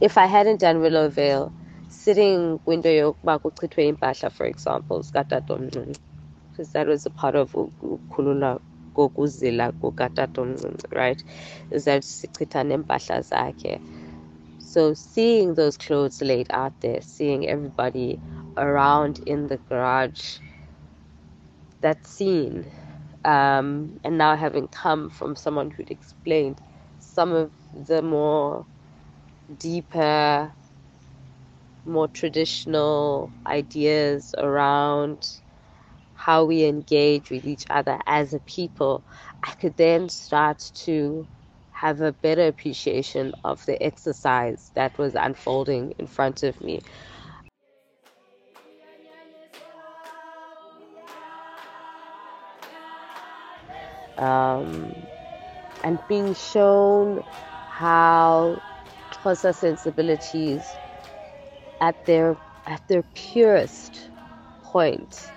If I hadn't done Willowvale, sitting kwinto yokuba kuchithwe impahla for example zikatatomncinci because that was a part of ukukhulula kokuzila kukatatomncinci right is that sichitha neempahla zakhe so seeing those clothes laid out there seeing everybody around in the garage that scene um, and now having come from someone who'd explained some of the more deeper more traditional ideas around how we engage with each other as a people, I could then start to have a better appreciation of the exercise that was unfolding in front of me. Um, and being shown how Xhosa sensibilities at their at their purest point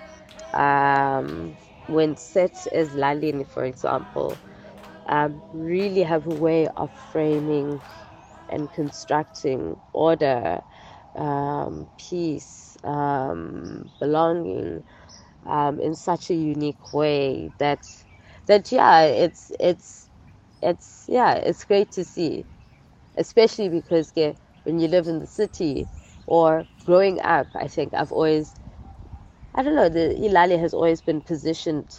um, when set ezilalini for example um, really have a way of framing and constructing order um, peace um, belonging um, in such a unique way that that yeah it's it's it's yeah it's great to see especially because yeah, when you live in the city or growing up, I think I've always, I don't know, the Ilali has always been positioned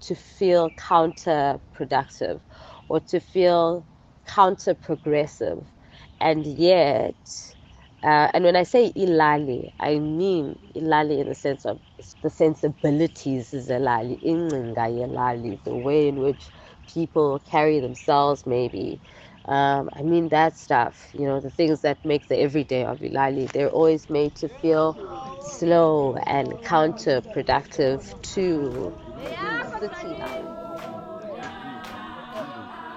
to feel counterproductive or to feel counter progressive. And yet, uh, and when I say Ilali, I mean Ilali in the sense of the sensibilities Zelali, Ilali, the way in which people carry themselves, maybe Um, I mean, that stuff, you know, the things that make the everyday of Ilali, they're always made to feel slow and counterproductive to city life.